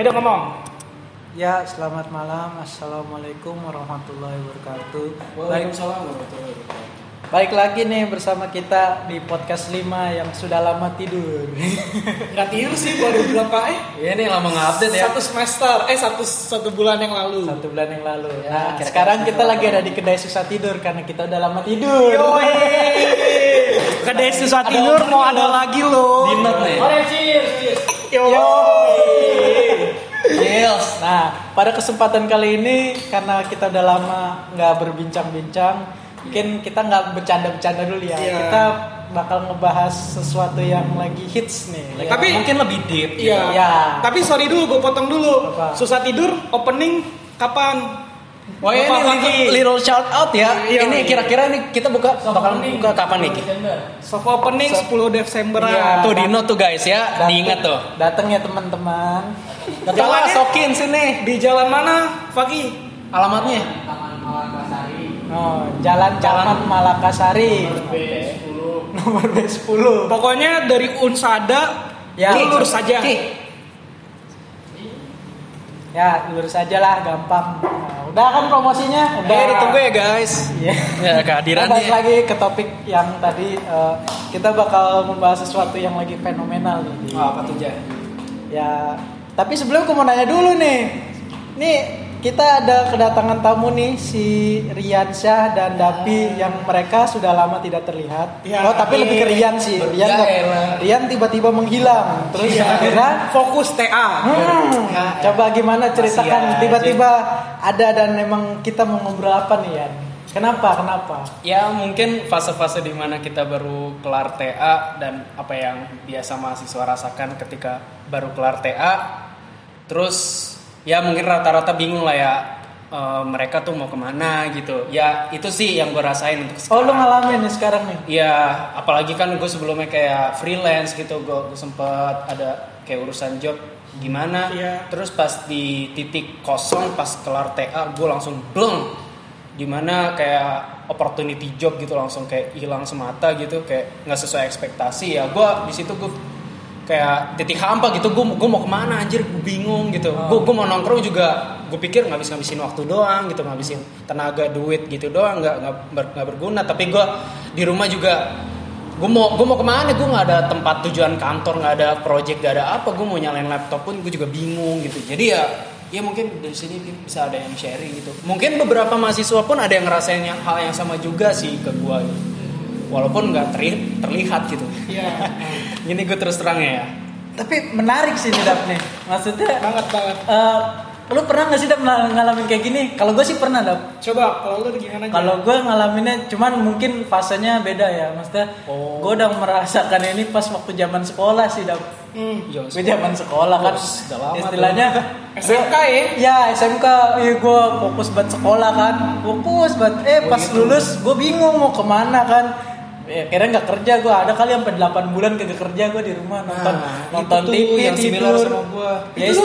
Ayo dong ngomong. Ya, selamat malam. Assalamualaikum warahmatullahi wabarakatuh. Waalaikumsalam warahmatullahi wabarakatuh. baik lagi nih bersama kita di podcast 5 yang sudah lama tidur. Nggak tidur sih baru berapa eh? Iya nih lama nge-update ya. Satu semester, eh satu satu bulan yang lalu. Satu bulan yang lalu. Ya, Nah, kira-kira sekarang satu kita lagi ada di kedai susah tidur karena kita udah lama tidur. Kedai susah tidur mau ada lagi loh. Di note nih. Yo. Gils. Nah, pada kesempatan kali ini karena kita udah lama nggak berbincang-bincang, mungkin kita nggak bercanda-bercanda dulu ya. Iya. Kita bakal ngebahas sesuatu yang lagi hits nih. Lagi- Tapi- mungkin lebih deep. gitu. Iya. Ya. Tapi sorry dulu, gue potong dulu. Apa? Susah tidur opening kapan? Wah ini Bapak little, shout out ya. Iya, ini iya. kira-kira ini kita buka bakal buka kapan nih? Soft opening 10 Desember. Iya. Tuh di note tuh guys ya, Dateng- diingat tuh. Dateng ya teman-teman. Gak tau lah Jalannya- sokin sini. Di jalan mana, Faki? Alamatnya? Oh, Jalan Camat Malakasari. Nomor B10. Pokoknya dari Unsada Ya. lu lurus saja. Ya, lurus aja lah, gampang. Udah kan promosinya? Udah. Eh ditunggu ya guys. Iya. Ya kehadirannya. balik lagi ke topik yang tadi eh, kita bakal membahas sesuatu yang lagi fenomenal nih. Oh, apa tuh Ja? Ya, tapi sebelum aku mau nanya dulu nih. Nih, kita ada kedatangan tamu nih si Rian Syah dan Dapi yang mereka sudah lama tidak terlihat. Ya, oh, tapi lebih ke Rian sih. Rian Ya. Rian tiba-tiba menghilang. Terus akhirnya Fokus TA. Hmm, coba gimana ceritakan tiba-tiba ada dan memang kita mau ngobrol apa nih Yan? Kenapa? Kenapa? Ya mungkin fase-fase di mana kita baru kelar TA dan apa yang biasa mahasiswa rasakan ketika baru kelar TA Terus ya mungkin rata-rata bingung lah ya eh, mereka tuh mau ke mana gitu. Ya itu sih yang gue rasain untuk Oh, lu sekarang. ngalamin nih sekarang nih. Iya apalagi kan gue sebelumnya kayak freelance gitu Gue sempet ada kayak urusan job gimana. Iya. Terus pas di titik kosong pas kelar TA gue langsung bleng. Di mana kayak opportunity job gitu langsung kayak hilang semata gitu kayak nggak sesuai ekspektasi. Ya gue di situ gue kayak titik hampa gitu. Gue gue mau ke mana anjir? Gue bingung gitu. Gue gue mau nongkrong juga gue pikir ngabis ngabisin waktu doang gitu ngabisin tenaga duit gitu doang nggak nggak ber- nggak berguna. Tapi gue di rumah juga gue mau gue mau ke mana? Gue nggak ada tempat tujuan kantor nggak ada project nggak ada apa. Gue mau nyalain laptop pun gue juga bingung gitu. Jadi ya ya mungkin dari sini bisa ada yang sharing gitu. Mungkin beberapa mahasiswa pun ada yang ngerasain hal yang sama juga sih ke gue gitu walaupun nggak terli- terlihat gitu Iya. ini gue terus terang ya Tapi menarik sih nih Dap nih. Maksudnya Banget banget. eh, lu pernah nggak sih Dap ng- ngalamin kayak gini? Kalau gue sih pernah Dap. Coba kalau lu gimana? Kalau gue ngalaminnya cuman mungkin fasenya beda ya. Maksudnya Oh. gue udah merasakan ini pas waktu zaman sekolah sih Dap. Hmm. Yo, Gue zaman sekolah kan Oh, lama istilahnya SMK ya? Ya SMK, iya gue fokus buat sekolah kan, fokus buat eh pas lulus gue bingung mau ke mana kan. Eh, kira nggak kerja gue ada kali sampai 8 bulan kagak kerja gue di rumah nonton Nah, nonton TV yang similar tidur. sama gua. Ya, Itu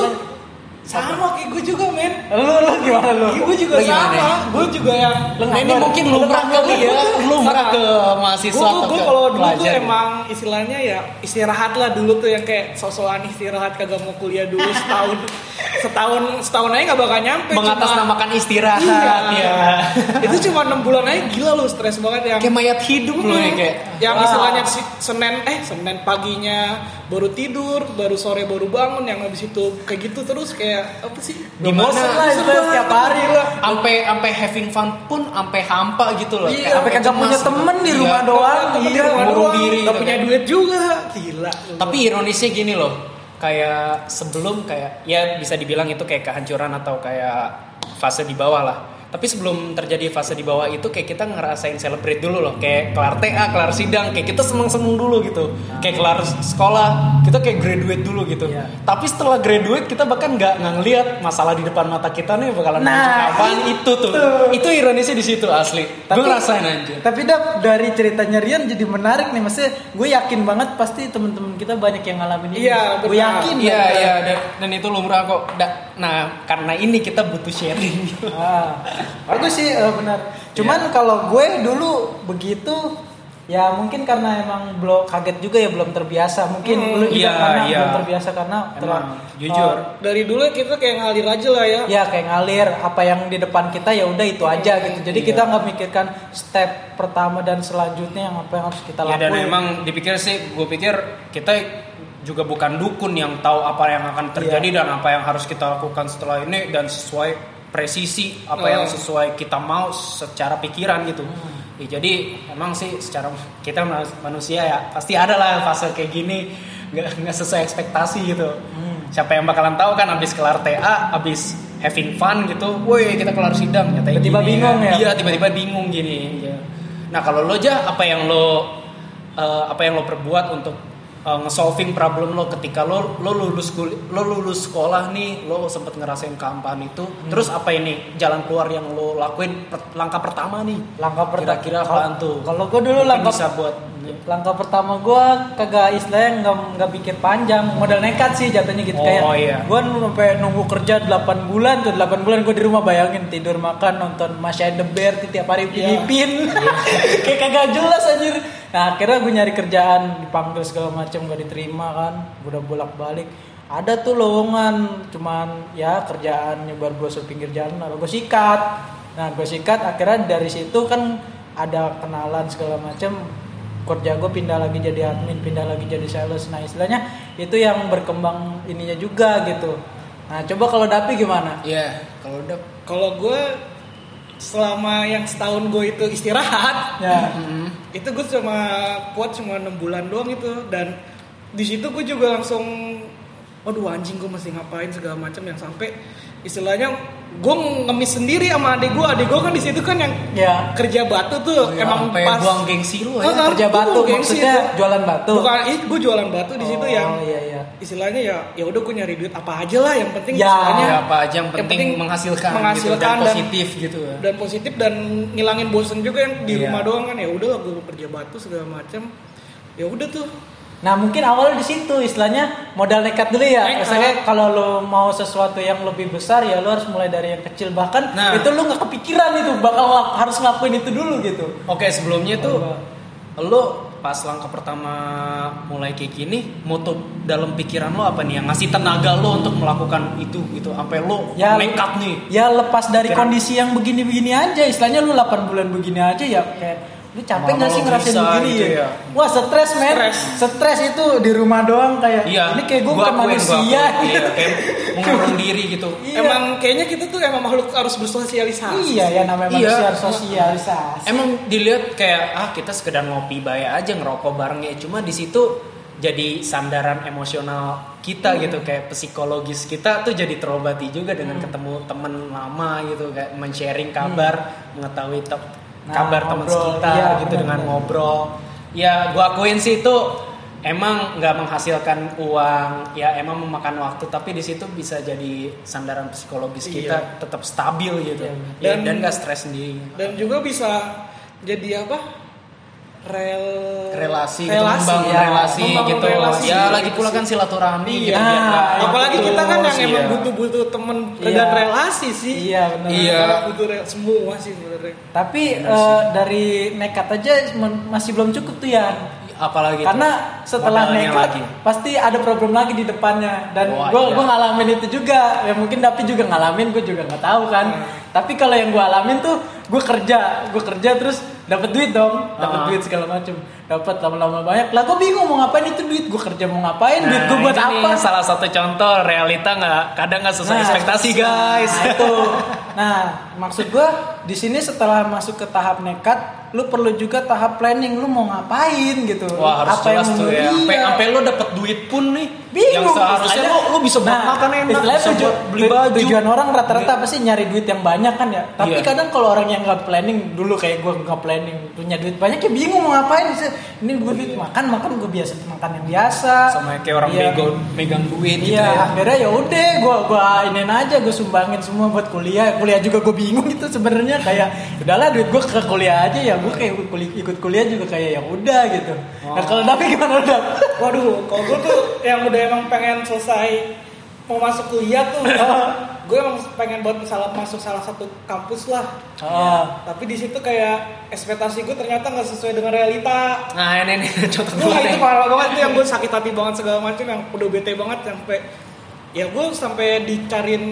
Sama kayak gue juga men. lu lu gimana lu? Gue juga Lu gimana sama. Gue juga yang Lu ini mungkin Lu lumrah kali ya gitu. lumrah ke Gue mahasiswa gue ke kalau dulu tuh emang istilahnya ya istirahat lah dulu tuh yang kayak sosokan istirahat kagak mau kuliah dulu setahun setahun setahun aja nggak bakal nyampe. cuma- mengatasnamakan istirahat Iya. ya. itu cuma enam bulan aja gila lu stres banget yang kayak mayat hidup loh ya kayak yang Wah. istilahnya Senin eh Senin paginya baru tidur baru sore baru bangun yang habis itu kayak gitu terus kayak apa sih Di lah setiap hari lah. sampai sampai having fun pun sampai hampa gitu loh. Iya, sampai kagak punya temen di Iya. rumah doang. Temen di Iya, rumah doang, diri nggak gitu punya kan. duit juga gila Tapi ironisnya gini loh, kayak sebelum kayak ya bisa dibilang itu kayak kehancuran atau kayak fase di bawah lah. Tapi sebelum terjadi fase di bawah itu kayak kita ngerasain celebrate dulu loh, kayak kelar TA, kelar sidang, kayak kita seneng-seneng dulu gitu. Kayak kelar sekolah, kita kayak graduate dulu gitu. Iya. Tapi setelah graduate kita bahkan nggak ngeliat masalah di depan mata kita nih bakalan Nah, kapan itu tuh. Itu ironisnya di situ asli. Tapi- Gue ngerasain aja. Tapi Dap, dari ceritanya Rian jadi menarik nih Maksudnya gue yakin banget pasti temen-temen kita banyak yang ngalamin ini Iya, Gue yakin Iya banget. iya dan, dan itu lumrah kok. Nah karena ini kita butuh sharing. Ah, bagus sih eh, benar. Cuman kalau gue dulu begitu Ya mungkin karena emang belum kaget juga ya belum terbiasa. Mungkin Hmm, lu juga iya, karena iya. belum terbiasa karena telah jujur. eh, Dari dulu kita kayak ngalir aja lah ya. ya kayak ngalir apa yang di depan kita ya udah itu aja gitu. Jadi Iya. kita nggak mikirkan step pertama dan selanjutnya yang apa yang harus kita Ya lakuin. dan emang dipikir sih, gue pikir kita juga bukan dukun yang tahu apa yang akan terjadi Iya. dan apa yang harus kita lakukan setelah ini dan sesuai presisi apa yang Oh. sesuai kita mau secara pikiran gitu. Hmm. Ya, jadi emang sih secara kita manus- manusia ya pasti ada lah fase kayak gini nggak nggak sesuai ekspektasi gitu. Hmm. Siapa yang bakalan tahu kan abis kelar TA, abis having fun gitu, woi kita kelar sidang Tiba-tiba gini bingung ya? Iya tiba-tiba bingung gini. ya. Nah kalau lo aja apa yang lo eh, apa yang lo perbuat untuk eh, nge-solving problem lo ketika lo lo lulus lo lulus sekolah nih lo sempet ngerasain kampanye itu. Hmm. terus apa ini jalan keluar yang lo lakuin per- langkah pertama nih? Langkah pertama kira-kira apaan tuh? Kalau gue dulu langkah bisa buat langkah pertama gue kagak istilahnya nggak nggak pikir panjang. Modal nekat sih jatuhnya gitu. Oh, kayak iya. gue sampai nunggu kerja 8 bulan tuh. 8 bulan gue di rumah bayangin. Tidur makan nonton Masya the Bear tiap hari Iya. Filipin. Kayak kagak jelas anjir. Nah akhirnya gue nyari kerjaan. Dipanggil segala macam gak diterima kan. Gue udah bolak balik ada tuh lowongan. Cuman ya kerjaan nyebar gue pinggir jalan. Lalu gue sikat. Nah gue sikat. Akhirnya dari situ kan ada kenalan segala macam kerja gue pindah lagi jadi admin pindah lagi jadi sales. Nah istilahnya itu yang berkembang ininya juga gitu. Nah coba kalau Dapi gimana? Iya kalau udah Kalau gue selama yang setahun gue itu istirahat, ya. Mm-hmm. itu gue cuma kuat cuma enam bulan doang itu. Dan di situ gue juga langsung waduh anjing gue mesti ngapain? segala macam yang sampai istilahnya gue ngemis sendiri sama adik gue adik gue kan di situ kan yang ya. kerja batu tuh. Emang sampai pas buang gengsi lo ya? Ah, kerja itu batu gengsi maksudnya itu. jualan batu. Bukan ih gue jualan batu di situ Oh, yang iya iya. Istilahnya ya ya udah gue nyari duit apa aja lah yang penting Ya, istilahnya. Ya, apa aja yang penting, menghasilkan, menghasilkan gitu, dan dan- positif gitu ya. dan positif dan ngilangin bosen juga yang di Iya. rumah doang kan. Ya udah gue kerja batu segala macam ya udah tuh Nah mungkin awalnya di situ istilahnya modal nekat dulu ya. Nekat. Misalnya kalau lo mau sesuatu yang lebih besar ya lo harus mulai dari yang kecil bahkan Nah. itu lo nggak kepikiran itu bakal harus ngelakuin itu dulu gitu. Oke sebelumnya tuh lo pas langkah pertama mulai kayak gini moto dalam pikiran lo apa nih yang ngasih tenaga lo untuk melakukan itu gitu sampai lo Ya, nekat nih Ya lepas dari Pikiran. kondisi yang begini-begini aja, istilahnya lu 8 bulan begini aja ya kayak lu capek nggak sih ngerasain bisa begini gitu ya? ya. Wah stres men, Stres. stres itu di rumah doang kayak iya ini kayak gue gua bukan gua manusia. akuin. iya kayak mengurung diri gitu Iya. emang kayaknya kita tuh emang makhluk harus bersosialisasi Iya ya namanya Iya. manusia harus sosialisasi. emang dilihat kayak ah kita sekedar ngopi bayar aja ngerokok bareng ya cuma di situ jadi sandaran emosional kita gitu kayak psikologis kita tuh jadi terobati juga dengan ketemu temen lama gitu kayak men-sharing kabar mengetahui te- Nah, kabar teman kita iya, gitu benar, dengan benar. ngobrol. Ya gua akuin sih itu emang nggak menghasilkan uang. Ya emang memakan waktu tapi di situ bisa jadi sandaran psikologis kita Iya. tetap stabil gitu. Dan- Ya, dan nggak stres sendiri. dan juga bisa jadi apa rel relasi, gitu, relasi membangun ya. relasi gitu relasi ya gitu lagi pula kan silaturahmi gitu Iya. biar nggak apalagi kita kan yang putus, emang iya. butuh-butuh temen Iya. dan relasi sih Iya benar. Iya. butuh rel- semua sih sebenarnya Tapi eh, dari nekat aja masih belum cukup tuh ya. apalagi Karena setelah modalnya nekat lagi. pasti ada problem lagi di depannya dan gue iya. gue ngalamin itu juga. Ya mungkin Dapi juga ngalamin, gue juga nggak tahu kan. Hmm. Tapi kalau yang gue alamin tuh gue kerja, gue kerja terus dapat duit dong, dapat Ah. duit segala macem, dapat lama-lama banyak. Lah gue bingung mau ngapain itu duit? Gue kerja mau ngapain? duit gue buat Nah, ini apa? nih salah satu contoh realita nggak kadang nggak sesuai Nah, ekspektasi guys Nah, itu. Nah, maksud gua di sini setelah masuk ke tahap nekat, lu perlu juga tahap planning, lu mau ngapain gitu. Wah harus Apa yang tuh mau- ya. Sampai Iya. sampai lo dapet duit pun nih. Bingung. Yang seharusnya lo, lo bisa buat Nah, makan enak, bisa tuju- buat beli baju. Tujuan orang rata-rata pasti nyari duit yang banyak kan ya. Tapi Iya. kadang kalau orang yang nggak planning dulu kayak gua nggak planning punya duit banyak ya bingung mau ngapain sih. Ini gue duit makan makan gue biasa makan yang biasa. Sama kayak orang Iya. bego megang duit gitu Iya, ya. akhirnya ya udah gua gua inin aja gua sumbangin semua buat kuliah. Kuliah juga gue bingung gitu sebenarnya kayak udahlah duit gua ke kuliah aja ya. Gua kayak ikut kuliah, ikut kuliah juga kayak ya udah gitu. Nah, Oh. kalau tapi gimana udah? waduh kalau gue tuh yang udah emang pengen selesai mau masuk kuliah tuh gue emang pengen buat salah masuk salah satu kampus lah Ah. tapi di situ kayak ekspektasi gue ternyata nggak sesuai dengan realita Nah ini nih contoh gue itu parah banget itu yang gue sakit hati banget segala macam yang udah bete banget sampai ya gue sampai dicariin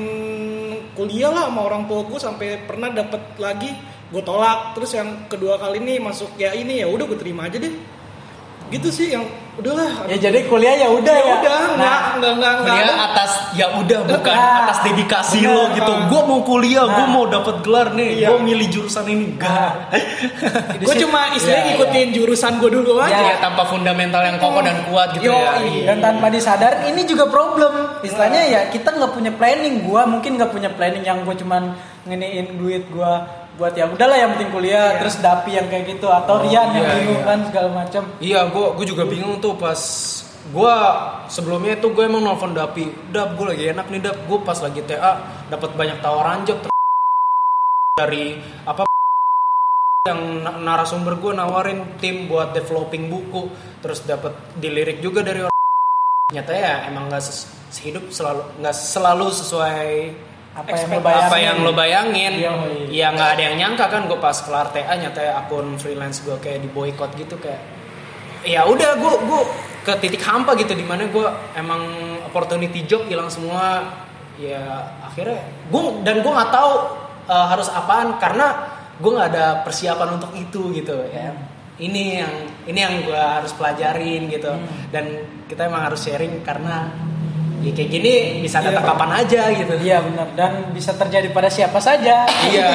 kuliah lah sama orang tua sampai pernah dapet lagi gue tolak. Terus yang kedua kali ini masuk ya ini ya udah gue terima aja deh gitu sih yang udahlah Ya jadi kuliah ya udah ya ya. udah nggak nggak nggak nggak Kuliah ada. atas ya udah bukan Nah, atas dedikasi bener. lo gitu. Gue mau kuliah, gue Nah. mau dapat gelar nih, Iya. gue milih jurusan ini enggak. Gue cuma istilahnya Ya, ngikutin jurusan gue dulu aja Ya, tanpa fundamental yang kokoh dan kuat gitu Yo, ya. iya. Dan tanpa disadar ini juga problem. Istilahnya ya kita nggak punya planning. Gua mungkin nggak punya planning yang gue cuman nginiin duit gua buat ya udahlah yang penting kuliah Iya. terus dapi yang kayak gitu atau Rian yang iya, bingung iya. kan segala macam. Iya, gue gue juga bingung tuh pas gue sebelumnya itu gue emang nelfon Dapi, Dap gue lagi enak nih Dap, gue pas lagi TA dapat banyak tawaran job ter- dari apa yang na- narasumber gue nawarin tim buat developing buku, terus dapat dilirik juga dari orang nyatanya ya emang nggak ses- sehidup selalu nggak selalu sesuai Apa yang lo bayangin? apa yang lo bayangin? Iya, iya. ya nggak ada yang nyangka kan gue pas kelar TA nyata akun freelance gue kayak di boykot gitu kayak ya udah gue gue ke titik hampa gitu di mana gue emang opportunity job hilang semua. Ya akhirnya gue dan gue nggak tahu uh, harus apaan karena gue nggak ada persiapan untuk itu gitu ya. Ini yang ini yang gue harus pelajarin gitu. Dan kita emang harus sharing karena ya kayak gini bisa datang Iya. kapan aja gitu Iya benar dan bisa terjadi pada siapa saja. Iya,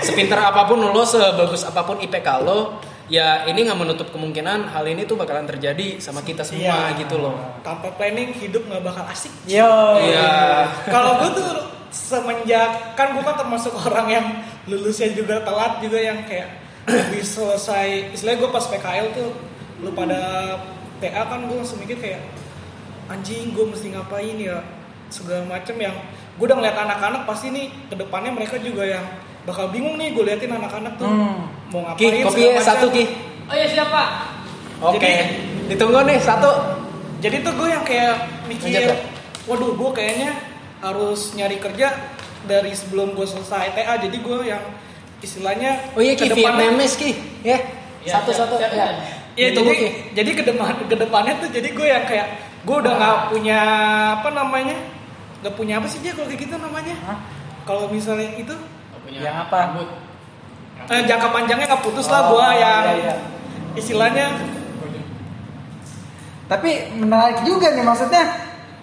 sepintar apa pun lo, sebagus apa pun IPK lo, ya ini nggak menutup kemungkinan hal ini tuh bakalan terjadi sama kita semua Iya. gitu loh. tanpa planning hidup nggak bakal asik Yo. Iya. kalau gue tuh semenjak kan gue kan termasuk orang yang lulusnya juga telat juga yang kayak lebih selesai istilahnya gue pas PKL tuh lu pada TA kan gue langsung mikir kayak anjing gue mesti ngapain ya segala macem yang gue udah ngeliat anak-anak pasti nih ke depannya mereka juga yang bakal bingung nih gue liatin anak-anak tuh Hmm. mau Ki, ngapain kopi segala ya macem. satu Ki. Oh iya siapa? Oke, Jadi- ditunggu nih satu. jadi tuh gue yang kayak mikir ya. waduh gue kayaknya harus nyari kerja dari sebelum gue selesai TA jadi gue yang istilahnya Oh iya Ki, kedepannya- Vietnamese Ki. Ya, Ya, satu-satu. Ya. siap. Iya Ditunggu, jadi Ki. jadi ke depan ke depannya tuh jadi gue yang kayak gue udah nggak punya apa namanya nggak punya apa sih dia kalau kayak gitu namanya Hah? kalau misalnya itu punya Yang apa? rambut. eh, jangka panjangnya nggak putus lah Oh, gue yang iya, iya. istilahnya Tapi menarik juga nih maksudnya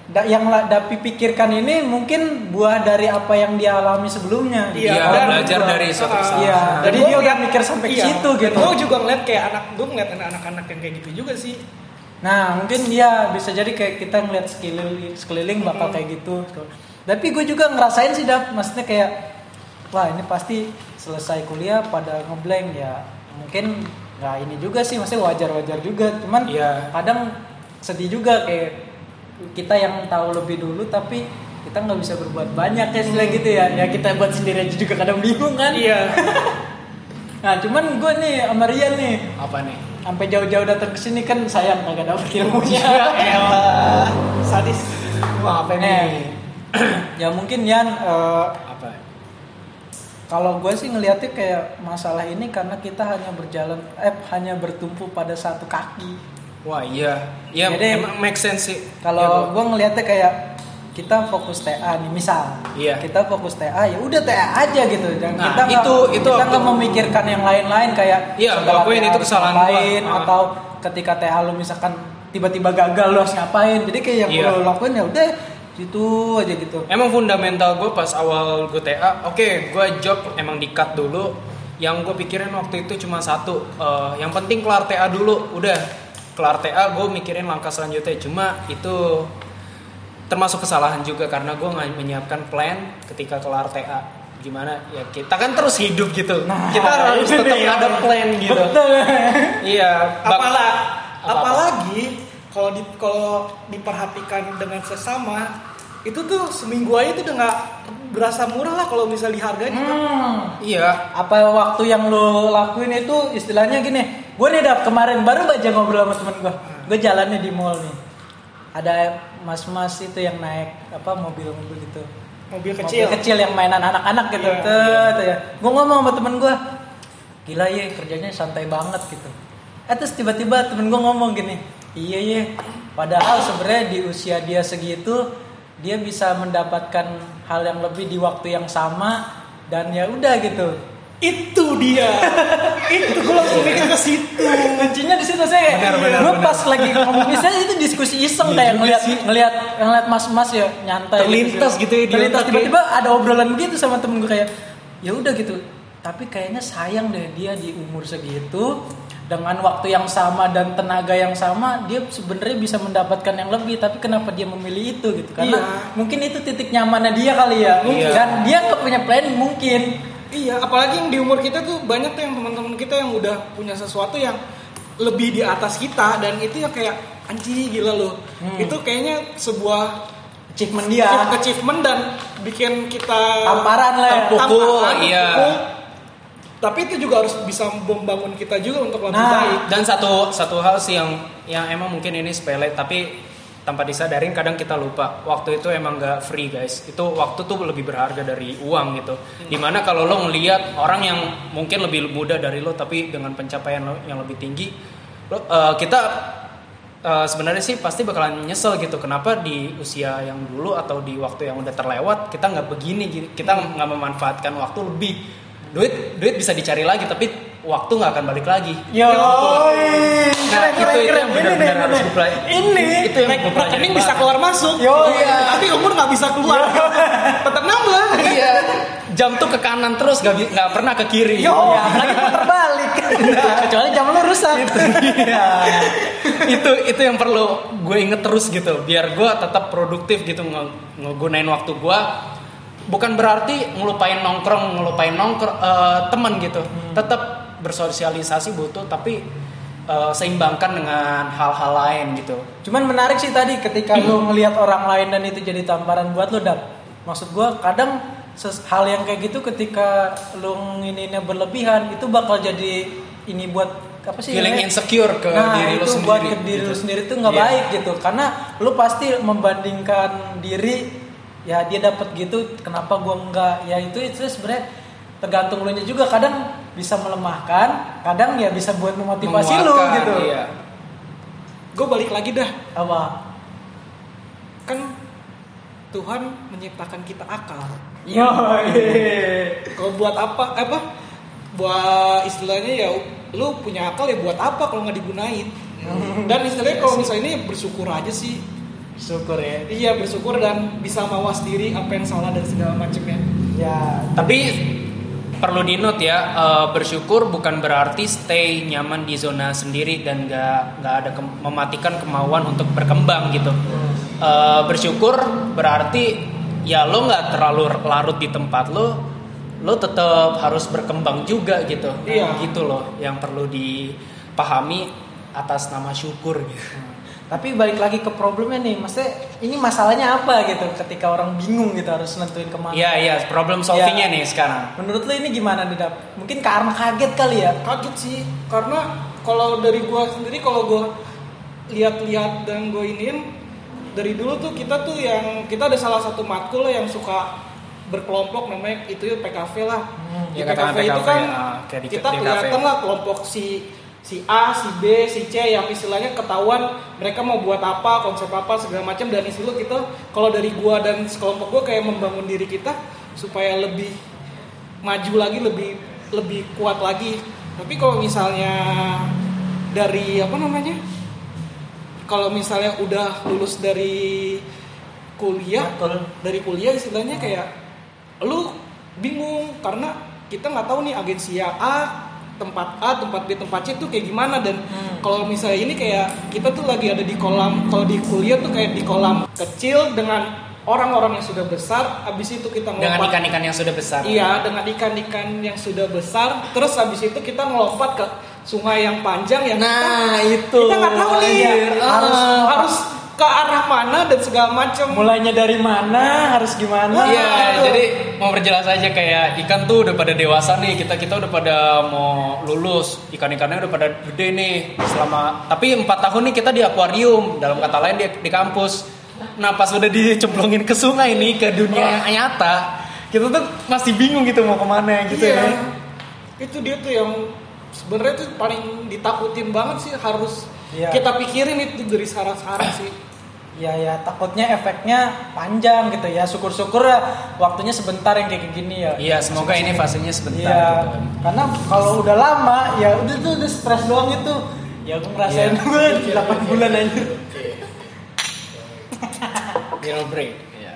da- yang Dapi pikirkan ini mungkin buah dari apa yang dia alami sebelumnya. Iya, Iya, dan- belajar dari suatu kesalahan. Iya, jadi dia udah mikir sampai ke iya, situ gitu. gue juga ngeliat kayak anak gue ngeliat anak-anak yang kayak gitu juga sih Nah, mungkin dia bisa jadi kayak kita ngeliat sekeliling, sekeliling bakal kayak gitu. Tapi gue juga ngerasain sih, Dap. Maksudnya kayak, wah ini pasti selesai kuliah pada ngeblank ya. Mungkin nggak ini juga sih, maksudnya wajar-wajar juga. Cuman Iya. kadang sedih juga kayak kita yang tahu lebih dulu tapi kita nggak bisa berbuat banyak ya istilah gitu ya. Ya kita buat sendiri aja juga kadang bingung kan. iya Nah, cuman gue nih sama Rian nih Apa nih? Sampai jauh-jauh datang ke sini kan sayang kagak dapet ilmunya. elah sadis Wah, apa Eh, ya mungkin Yan eh, Apa? kalau gue sih ngelihatnya kayak masalah ini karena kita hanya berjalan eh hanya bertumpu pada satu kaki. Wah, iya. Iya, Jadi- emang make sense sih. Kalau Iya, gue ngelihatnya kayak kita fokus TA nih misal, Iya. kita fokus TA ya udah TA aja gitu. Dan Nah, kita nggak- itu- itu kita nggak memikirkan yang lain-lain kayak Iya, TA itu kesalahan ngapain, gua. Ah. atau ketika TA lu misalkan tiba-tiba gagal lu harus ngapain. Jadi kayak yang Iya. lu lakuin ya udah gitu aja gitu. Emang fundamental gue pas awal gue TA, oke gue job emang di cut dulu. Yang gue pikirin waktu itu cuma satu, eh, yang penting kelar TA dulu, udah kelar TA gue mikirin langkah selanjutnya. Cuma itu termasuk kesalahan juga karena gue nggak menyiapkan plan ketika kelar TA. Gimana ya kita kan terus hidup gitu, Nah, kita harus itu tetap dia. ada plan gitu. Betul. Iya. bak- apalah Apa-apa. apalagi kalau di kalau diperhatikan dengan sesama itu tuh seminggu aja tuh udah nggak berasa murah lah kalau misal dihargain gitu. Hmm. Iya. Apa waktu yang lo lakuin itu istilahnya gini, gue nih dap kemarin baru aja ngobrol sama temen gue, gue jalannya di mall nih, ada mas-mas itu yang naik apa mobil-mobil gitu. Mobil kecil mobil kecil. yang mainan anak-anak gitu. Iya, tuh, tuh ya. Gue ngomong sama temen gue gila ya kerjanya santai banget gitu. Eh terus tiba-tiba temen gue ngomong gini iya ya padahal sebenarnya di usia dia segitu dia bisa mendapatkan hal yang lebih di waktu yang sama dan ya udah gitu itu dia. Itu gue langsung mikir ke situ. Kuncinya di situ saya Benar, benar, gue benar. pas lagi ngomong misalnya itu diskusi iseng Iya kayak ngeliat ngeliat ngeliat mas-mas ya nyantai Terlintas gitu ya di terlintas ya. tiba-tiba ada obrolan gitu sama temen gue kayak ya udah gitu. Tapi kayaknya sayang deh dia di umur segitu dengan waktu yang sama dan tenaga yang sama dia sebenarnya bisa mendapatkan yang lebih. Tapi kenapa dia memilih itu gitu? Karena Iya. mungkin itu titik nyamannya dia kali ya. Iya. dan dia nggak punya planning mungkin Iya, apalagi yang di umur kita tuh banyak tuh yang teman-teman kita yang udah punya sesuatu yang lebih di atas kita dan itu yang kayak anjing gila loh. Hmm. Itu kayaknya sebuah achievement dia achievement dan bikin kita Tamparan lah ya. Terpukul, tamparan, iya. Tapi itu juga harus bisa membangun kita juga untuk lebih Nah. baik. Dan satu satu hal sih yang yang emang mungkin ini sepele tapi tanpa disadarin kadang kita lupa. Waktu itu emang gak free guys. Itu waktu tuh lebih berharga dari uang gitu. Di mana kalau lo ngelihat orang yang mungkin lebih muda dari lo tapi dengan pencapaian lo yang lebih tinggi lo, eh, kita eh, sebenarnya sih pasti bakalan nyesel gitu. Kenapa di usia yang dulu atau di waktu yang udah terlewat kita nggak begini gitu. kita nggak memanfaatkan waktu lebih. Duit duit bisa dicari lagi tapi waktu nggak akan balik lagi Yo, Nah, itu itu yang benar-benar harus dipelajari. Ini itu yang Rekening bisa keluar masuk, Yo, iya. tapi umur nggak bisa keluar. Tetap nambah. Iya. Jam tuh ke kanan terus gak, bi- nggak pernah ke kiri. Yo, ya, apalagi terbalik. Kecuali jam lu rusak. Iya. itu itu yang perlu gue inget terus gitu. Biar gue tetap produktif gitu nge- ngegunain waktu gue. Bukan berarti ngelupain nongkrong, ngelupain nongkrong eh, teman gitu. Tetap bersosialisasi butuh, tapi eh, seimbangkan dengan hal-hal lain gitu. Cuman menarik sih tadi ketika lu ngelihat orang lain dan itu jadi tamparan buat lu dap. Maksud gua kadang hal yang kayak gitu ketika lu nginginnya berlebihan itu bakal jadi ini buat apa sih Feeling namanya? insecure ke nah, diri lu itu sendiri. buat ke diri gitu. lu sendiri tuh nggak Iya. baik gitu karena lu pasti membandingkan diri ya dia dapat gitu kenapa gua enggak ya itu itu sebenarnya tergantung lu nya juga kadang bisa melemahkan kadang ya bisa buat memotivasi lu gitu Iya. Gue balik lagi dah. apa Kan Tuhan menciptakan kita akal. yo Kalau buat apa? Apa? Buat istilahnya ya lu punya akal ya buat apa kalau nggak digunain? Dan istilahnya kalau misalnya ini bersyukur aja sih. syukur ya Iya bersyukur dan bisa mawas diri apa yang salah dan segala macamnya. ya Tapi perlu di note ya eh, bersyukur bukan berarti stay nyaman di zona sendiri dan nggak nggak ada ke- mematikan kemauan untuk berkembang gitu. Eh, bersyukur berarti ya lo nggak terlalu larut di tempat lo, lo tetap harus berkembang juga gitu. Iya. Gitu loh yang perlu dipahami atas nama syukur gitu. Tapi balik lagi ke problemnya nih, maksudnya ini masalahnya apa gitu ketika orang bingung gitu harus nentuin ke mana. Iya iya problem solvingnya Ya. nih sekarang. Menurut lu ini gimana nih Dap? Mungkin karena kaget kali ya? Kaget sih karena kalau dari gua sendiri kalau gua lihat-lihat dan gue iniin dari dulu tuh kita tuh yang kita ada salah satu matkul yang suka berkelompok namanya itu ya PKV lah. Hmm, di ya katakan PKV, itu PKV, kan kayak di- kita di kelihatan lah kelompok si si A, si B, si C yang istilahnya ketahuan mereka mau buat apa, konsep apa segala macam dan istilah kita kalau dari gua dan sekelompok gua kayak membangun diri kita supaya lebih maju lagi lebih lebih kuat lagi tapi kalau misalnya dari apa namanya kalau misalnya udah lulus dari kuliah Betul. dari kuliah istilahnya kayak lu bingung karena kita nggak tahu nih agensi A tempat A tempat B tempat C tuh kayak gimana dan Hmm. kalau misalnya ini kayak kita tuh lagi ada di kolam kalau di kuliah tuh kayak di kolam kecil dengan orang-orang yang sudah besar habis itu kita Dengan ngelompat ikan-ikan yang sudah besar. Iya, dengan ikan-ikan yang sudah besar, terus habis itu kita ngelompat ke sungai yang panjang yang Nah, kita, itu. kita nggak tahu nih Iya, harus ah. harus ke arah mana dan segala macam mulainya dari mana harus gimana Iya, gitu. jadi mau perjelas aja kayak ikan tuh udah pada dewasa nih, kita kita udah pada mau lulus, ikan-ikannya udah pada gede nih. Selama tapi empat tahun nih kita di akuarium, dalam kata lain di, di kampus. Nah pas udah dicemplungin ke sungai nih ke dunia yang nyata, kita tuh masih bingung gitu mau ke mana gitu Iya. ya. itu dia tuh yang sebenarnya tuh paling ditakutin banget sih harus Iya. kita pikirin itu dari sekarang-sekarang sih ya ya takutnya efeknya panjang gitu ya syukur-syukur ya waktunya sebentar yang kayak gini ya Iya, semoga ini fasenya sebentar Iya, gitu kan. karena kalau udah lama ya udah tuh udah stres doang itu. Ya gue ngerasain Iya. gue 8 bulan aja. Break. Iya.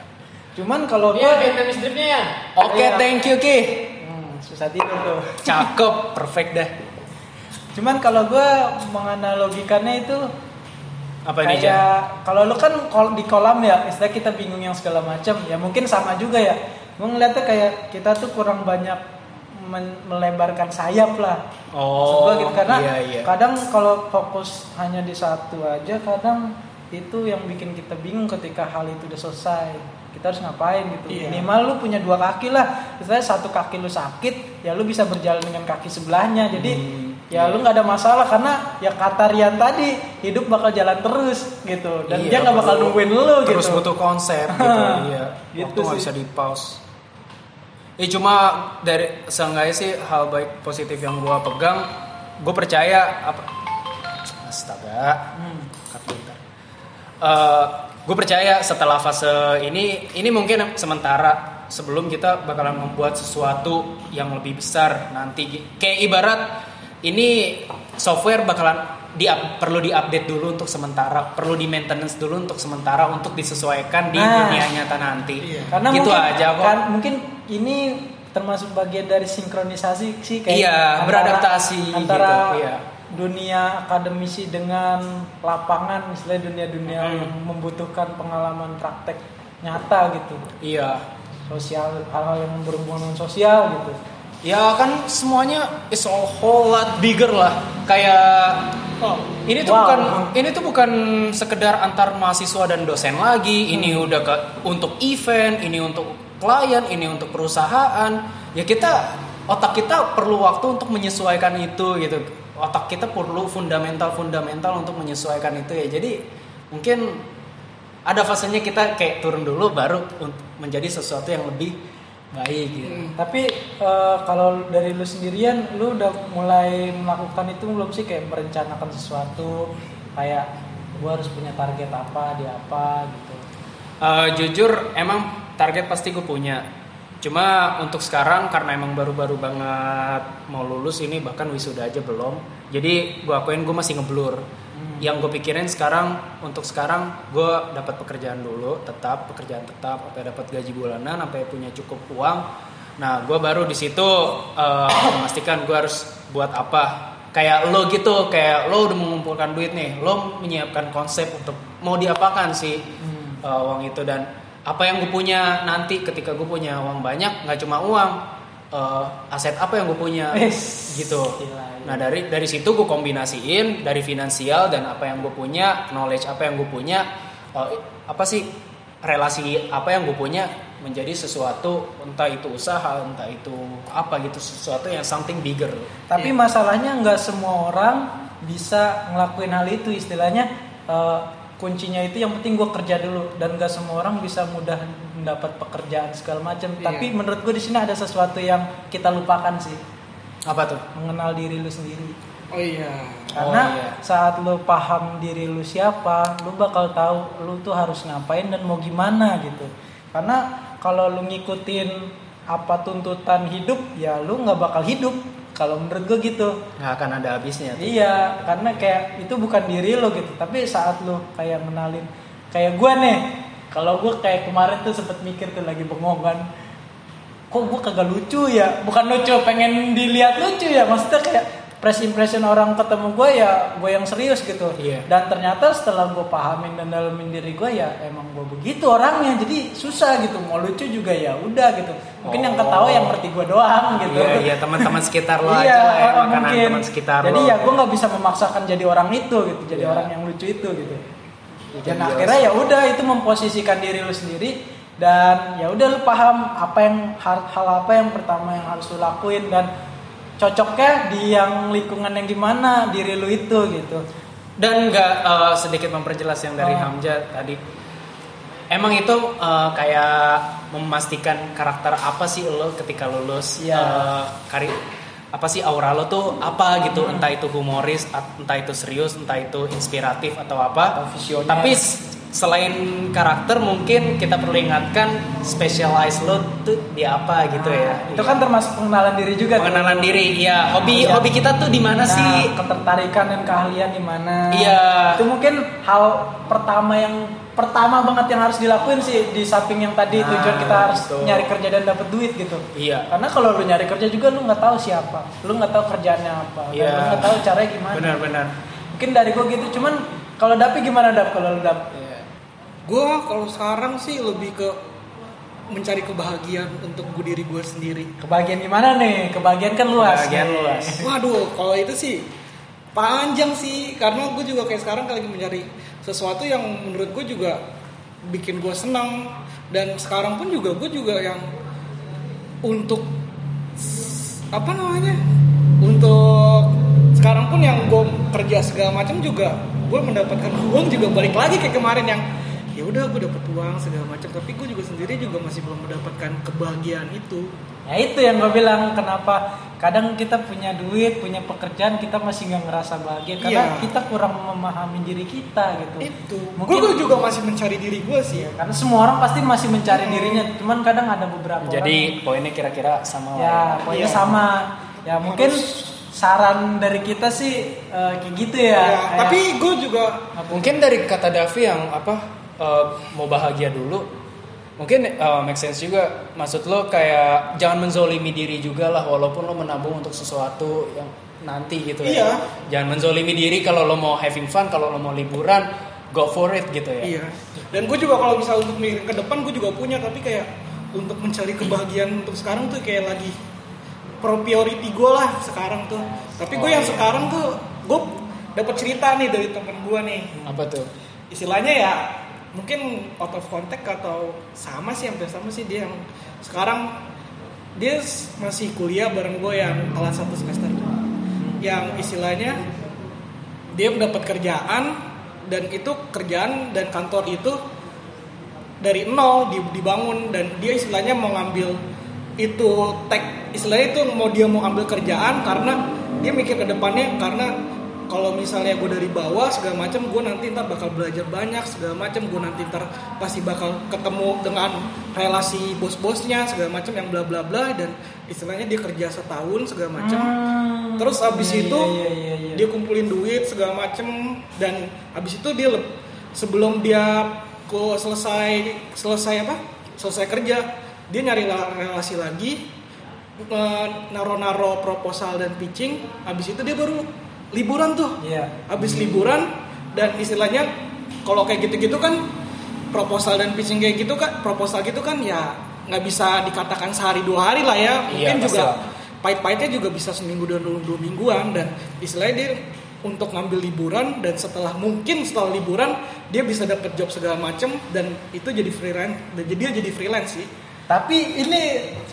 Cuman kalau gue Iya, ya. Oke, Iya. thank you Ki. hmm, susah tidur tuh. Cakep, perfect dah. Cuman kalau gue menganalogikannya itu Apa ini Jan? kayak kalau lu kan kol- di kolam ya, istilah kita bingung yang segala macam, ya mungkin sama juga ya. Gue ngeliatnya kayak kita tuh kurang banyak melebarkan sayap lah. Maksud Oh, gua gitu karena iya, iya. kadang kalau fokus hanya di satu aja kadang itu yang bikin kita bingung ketika hal itu udah selesai kita harus ngapain gitu Iya. minimal lu punya dua kaki lah misalnya satu kaki lu sakit ya lu bisa berjalan dengan kaki sebelahnya jadi Hmm, ya lu nggak ada masalah karena ya kata Rian tadi hidup bakal jalan terus gitu. Dan Iya, dia nggak bakal nungguin lu terus gitu. butuh konsep gitu. Iya Gitu waktu nggak bisa di pause eh cuma dari seenggaknya sih hal baik positif yang gua pegang gue percaya apa? Astaga. Hmm. cut bentar gue percaya setelah fase ini ini mungkin sementara sebelum kita bakalan membuat sesuatu yang lebih besar nanti. Kayak ibarat ini software bakalan di perlu diupdate dulu untuk sementara perlu di maintenance dulu untuk sementara untuk disesuaikan di Nah. dunia nyata nanti Iya. karena gitu mungkin aja kok kan mungkin ini termasuk bagian dari sinkronisasi sih kayak Iya, antara- beradaptasi antara gitu, iya. dunia akademisi dengan lapangan misalnya dunia-dunia Hmm. yang membutuhkan pengalaman praktek nyata gitu iya sosial hal-hal yang berhubungan dengan sosial gitu ya kan semuanya is a whole lot bigger lah kayak oh Ini tuh Wow. bukan ini tuh bukan sekedar antar mahasiswa dan dosen lagi. Ini Hmm. udah ke untuk event, ini untuk klien, ini untuk perusahaan. Ya kita otak kita perlu waktu untuk menyesuaikan itu gitu. Otak kita perlu fundamental fundamental untuk menyesuaikan itu ya. Jadi mungkin ada fasenya kita kayak turun dulu baru menjadi sesuatu yang lebih baik gitu. Hmm. tapi eh, kalau dari lu sendirian lu udah mulai melakukan itu belum sih? Kayak merencanakan sesuatu kayak gua harus punya target apa di apa gitu? Eh, jujur emang target pasti gue punya. Cuma untuk sekarang karena emang baru-baru banget mau lulus ini bahkan wisuda aja belum. Jadi gue akuin gue masih ngeblur yang gue pikirin sekarang untuk sekarang gue dapat pekerjaan dulu tetap pekerjaan tetap sampai dapat gaji bulanan sampai punya cukup uang. Nah gue baru di situ eh, memastikan gue harus buat apa. Kayak lo gitu kayak lo udah mengumpulkan duit nih lo menyiapkan konsep untuk mau diapakan sih uh, uang itu. Dan apa yang gue punya nanti ketika gue punya uang banyak nggak cuma uang uh, aset apa yang gue punya Wes, gitu. Gila, nah dari dari situ gue kombinasiin dari finansial dan apa yang gue punya knowledge apa yang gue punya uh, apa sih relasi apa yang gue punya menjadi sesuatu entah itu usaha entah itu apa gitu sesuatu yang something bigger. Tapi masalahnya nggak semua orang bisa ngelakuin hal itu istilahnya eh, kuncinya itu yang penting gue kerja dulu dan nggak semua orang bisa mudah mendapat pekerjaan segala macam. Iya. Tapi menurut gue di sini ada sesuatu yang kita lupakan sih apa tuh mengenal diri lu sendiri. oh iya Karena Oh, iya. saat lu paham diri lu siapa, lu bakal tahu lu tuh harus ngapain dan mau gimana gitu. Karena kalau lu ngikutin apa tuntutan hidup, ya lu nggak bakal hidup. Kalau menurut gue gitu. nggak akan ada habisnya tuh. Iya, karena kayak itu bukan diri lo gitu. Tapi saat lo kayak menalin, kayak gue nih, kalau gue kayak kemarin tuh sempet mikir tuh lagi bengong kan, kok gue kagak lucu ya? Bukan lucu, pengen dilihat lucu ya. Maksudnya kayak press impression orang ketemu gue ya gue yang serius gitu. Iya. Dan ternyata setelah gue pahamin dan dalemin diri gue ya emang gue begitu orangnya. Jadi susah gitu. Mau lucu juga ya udah gitu. Mungkin yang Oh. ketawa yang ngerti gue doang gitu. Iya, iya teman-teman sekitar lo iya, aja lah ya, makanan mungkin. teman sekitar Jadi lo. ya gue nggak bisa memaksakan jadi orang itu gitu, jadi Iya. orang yang lucu itu gitu. dan akhirnya ya udah itu memposisikan diri lu sendiri dan ya udah lu paham apa yang hal, hal apa yang pertama yang harus lu lakuin dan cocoknya di yang lingkungan yang gimana diri lu itu gitu Dan nggak eh, sedikit memperjelas yang dari Oh. Hamzah tadi. Emang itu eh, kayak memastikan karakter apa sih lo ketika lulus Iya. eh, kari apa sih aura lo tuh apa gitu entah itu humoris entah itu serius entah itu inspiratif atau apa Atau visioner. tapi selain karakter mungkin kita perlu ingatkan specialize lo tuh di apa gitu ya. Itu kan termasuk pengenalan diri juga tuh. pengenalan diri ya hobi Iya. hobi kita tuh di mana Nah, sih? ketertarikan dan keahlian di mana. Iya. itu mungkin hal pertama yang pertama banget yang harus dilakuin sih di samping yang tadi Nah, tujuan kita harus betul. nyari kerja dan dapat duit gitu. Iya. Karena kalau lu nyari kerja juga lu nggak tahu siapa. Lu nggak tahu kerjaannya apa. Dan Iya. lu nggak tahu caranya gimana. Benar-benar mungkin dari gua gitu. Cuman kalau dapi gimana dap? Kalau lu dap gue kalau sekarang sih lebih ke mencari kebahagiaan untuk gue diri gue sendiri. Kebahagiaan gimana nih? Kebahagiaan kan luas Kebahagiaan nih. luas. Waduh, kalau itu sih panjang sih, karena gue juga kayak sekarang lagi mencari sesuatu yang menurut gue juga bikin gue senang. Dan sekarang pun juga gue juga yang untuk apa namanya? Untuk sekarang pun yang gue kerja segala macam juga gue mendapatkan uang juga balik lagi kayak kemarin yang ya udah gue dapet uang segala macam tapi gue juga sendiri juga masih belum mendapatkan kebahagiaan itu Ya itu yang gue bilang kenapa kadang kita punya duit, punya pekerjaan kita masih nggak ngerasa bahagia karena Iya. kita kurang memahami diri kita gitu. itu Mungkin- gue juga masih mencari diri gue sih Iya, karena semua orang pasti masih mencari dirinya, cuman kadang ada beberapa jadi poinnya kira-kira sama orang, lah ya ya. pokoknya Iya. sama. Ya mungkin saran dari kita sih eh, kayak gitu ya. Ya, Kayak- tapi gue juga mungkin dari kata Davi yang apa eh, mau bahagia dulu. Mungkin eh, make sense juga. Maksud lo kayak jangan menzolimi diri juga lah walaupun lo menabung untuk sesuatu yang nanti gitu ya. Iya. jangan menzolimi diri kalau lo mau having fun kalau lo mau liburan go for it gitu ya. Iya. Dan gue juga kalau bisa untuk mikir ke depan gue juga punya tapi kayak untuk mencari kebahagiaan untuk sekarang tuh kayak lagi priority gue lah sekarang tuh. Tapi gue Oh, yang iya. sekarang tuh gue dapat cerita nih dari temen gue nih. Apa tuh? Istilahnya ya mungkin out of contact atau sama sih hampir sama sih dia yang sekarang dia masih kuliah bareng gue yang kelas satu semester yang istilahnya dia mendapat kerjaan dan itu kerjaan dan kantor itu dari nol di- dibangun dan dia istilahnya mau ngambil itu tag istilahnya itu mau dia mau ambil kerjaan karena dia mikir ke depannya karena kalau misalnya gue dari bawah segala macam gue nanti ntar bakal belajar banyak segala macam gue nanti ntar pasti bakal ketemu dengan relasi bos-bosnya segala macam yang bla bla bla dan istilahnya dia kerja setahun segala macam Hmm, terus abis iya, itu iya, iya, iya. dia kumpulin duit segala macem dan abis itu dia sebelum dia ko selesai selesai apa? Selesai kerja dia nyari la- relasi lagi naro-naro proposal dan pitching. Abis itu dia baru liburan tuh. Iya. habis liburan dan istilahnya kalau kayak gitu-gitu kan proposal dan pitching kayak gitu kan proposal gitu kan ya nggak bisa dikatakan sehari dua hari lah ya. Iya, mungkin pasti juga pahit-pahitnya juga bisa seminggu dan dua, dua mingguan dan istilahnya dia untuk ngambil liburan dan setelah mungkin setelah liburan dia bisa dapat job segala macem dan itu jadi freelance dan jadi dia jadi freelance sih Tapi ini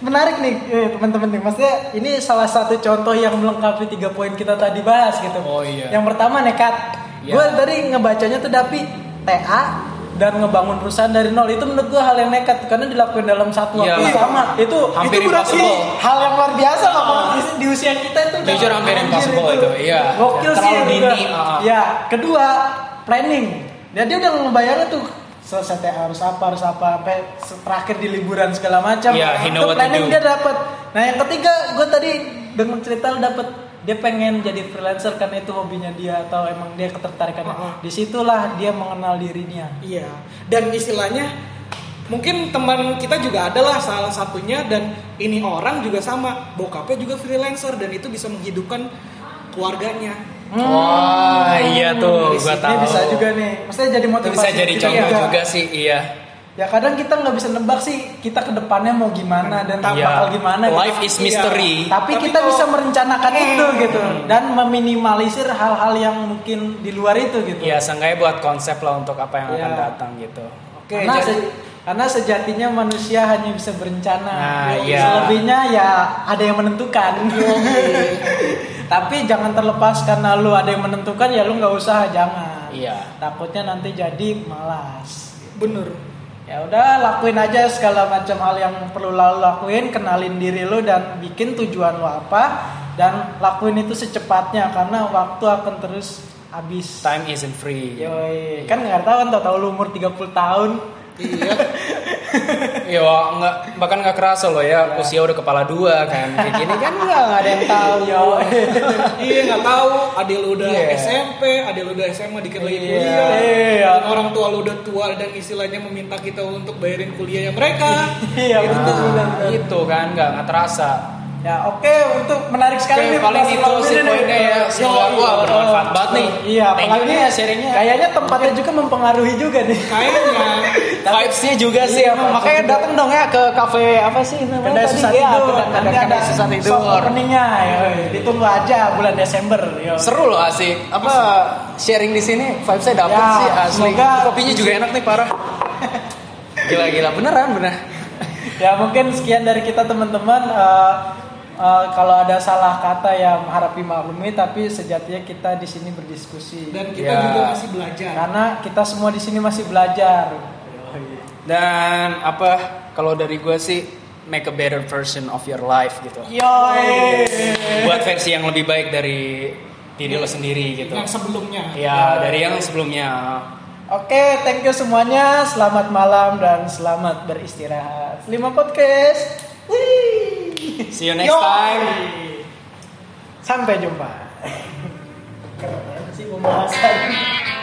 menarik nih eh, teman-teman nih. Maksudnya ini salah satu contoh yang melengkapi tiga poin kita tadi bahas gitu. Oh, iya. Yang pertama nekat. Iya. Gue tadi ngebacanya tuh tapi TA dan ngebangun perusahaan dari nol itu menurut gue hal yang nekat karena dilakukan dalam satu Iya, waktu yang sama. Itu Hampir itu berarti hal yang luar biasa loh Bang. di, di usia kita itu. Jujur hampir impossible itu, iya. Gokil sih Terlalu juga. dini, ah. Ya, kedua planning. Dan dia udah ngebayarnya tuh selesai TA harus apa harus apa sampai terakhir di liburan segala macam. Iya, he know Itu what to planning do. dia dapat. Nah yang ketiga gue tadi dengan cerita lu dapat dia pengen jadi freelancer karena itu hobinya dia atau emang dia ketertarikannya. Heeh. Di situlah dia mengenal dirinya. Iya, dan istilahnya mungkin teman kita juga adalah salah satunya dan ini orang juga sama, bokapnya juga freelancer dan itu bisa menghidupkan keluarganya. Wah, iya tuh, sini tahu. bisa juga nih. Maksudnya jadi motivasi. bisa jadi kita contoh juga. juga sih, iya. ya kadang kita nggak bisa nebak sih kita ke depannya mau gimana dan Iya. bakal gimana gitu. Life is mystery. tapi, Tapi kita kalau- bisa merencanakan itu gitu dan meminimalisir hal-hal yang mungkin di luar itu gitu Ya, seenggaknya buat konsep lah untuk apa yang akan Iya. datang gitu. Oke, karena, jadi se- karena sejatinya manusia hanya bisa berencana Nah, iya. selebihnya ya ada yang menentukan tapi jangan terlepas karena lu ada yang menentukan ya lu nggak usah jangan Iya. takutnya nanti jadi malas bener ya udah lakuin aja segala macam hal yang perlu lo lakuin kenalin diri lo dan bikin tujuan lo apa dan lakuin itu secepatnya karena waktu akan terus habis time isn't free. Yoi. kan nggak tahu kan tau lu umur 30 tahun iya Iya, nggak bahkan nggak kerasa loh ya usia udah kepala dua kan. Kayak gini kan nggak ada yang tahu. iya nggak tahu adil lu udah Iya. SMP adil lu udah SMA dikit lagi Iya. kuliah Iya. Orang tua lu udah tua dan istilahnya meminta kita untuk bayarin kuliahnya mereka iya betul betul. Itu kan nggak nggak terasa. Ya oke untuk menarik sekali Oke, nih paling itu sih poinnya ya. Semoga Yoi. wah bermanfaat banget nih. iya apalagi nih ya sharingnya. kayaknya tempatnya juga mempengaruhi juga nih kayaknya Vibes-nya juga sih. Iya, Makanya juga. datang dong ya ke cafe apa sih namanya Kedai tadi? susah Iya, tidur, nanti ada susah tidur. soft openingnya, yoi. ditunggu aja bulan Desember. yoi. Seru loh asik. Apa sharing di sini vibes-nya dapet Ya, sih asli. semoga- Kopinya juga enak nih parah. Gila gila beneran bener. Ya mungkin sekian dari kita teman-teman. Eh, eh, kalau ada salah kata ya harap dimaklumi, tapi sejatinya kita di sini berdiskusi. dan kita Ya. juga masih belajar Karena kita semua di sini masih belajar. Dan apa kalau dari gue sih make a better version of your life gitu. Yoi. Buat versi yang lebih baik dari diri lo sendiri gitu. yang sebelumnya Ya dari yang sebelumnya. Oke, thank you semuanya. Selamat malam dan selamat beristirahat. Lima podcast. Wih. See you next Yoi. time. Sampai jumpa. Keren sih pembahasan.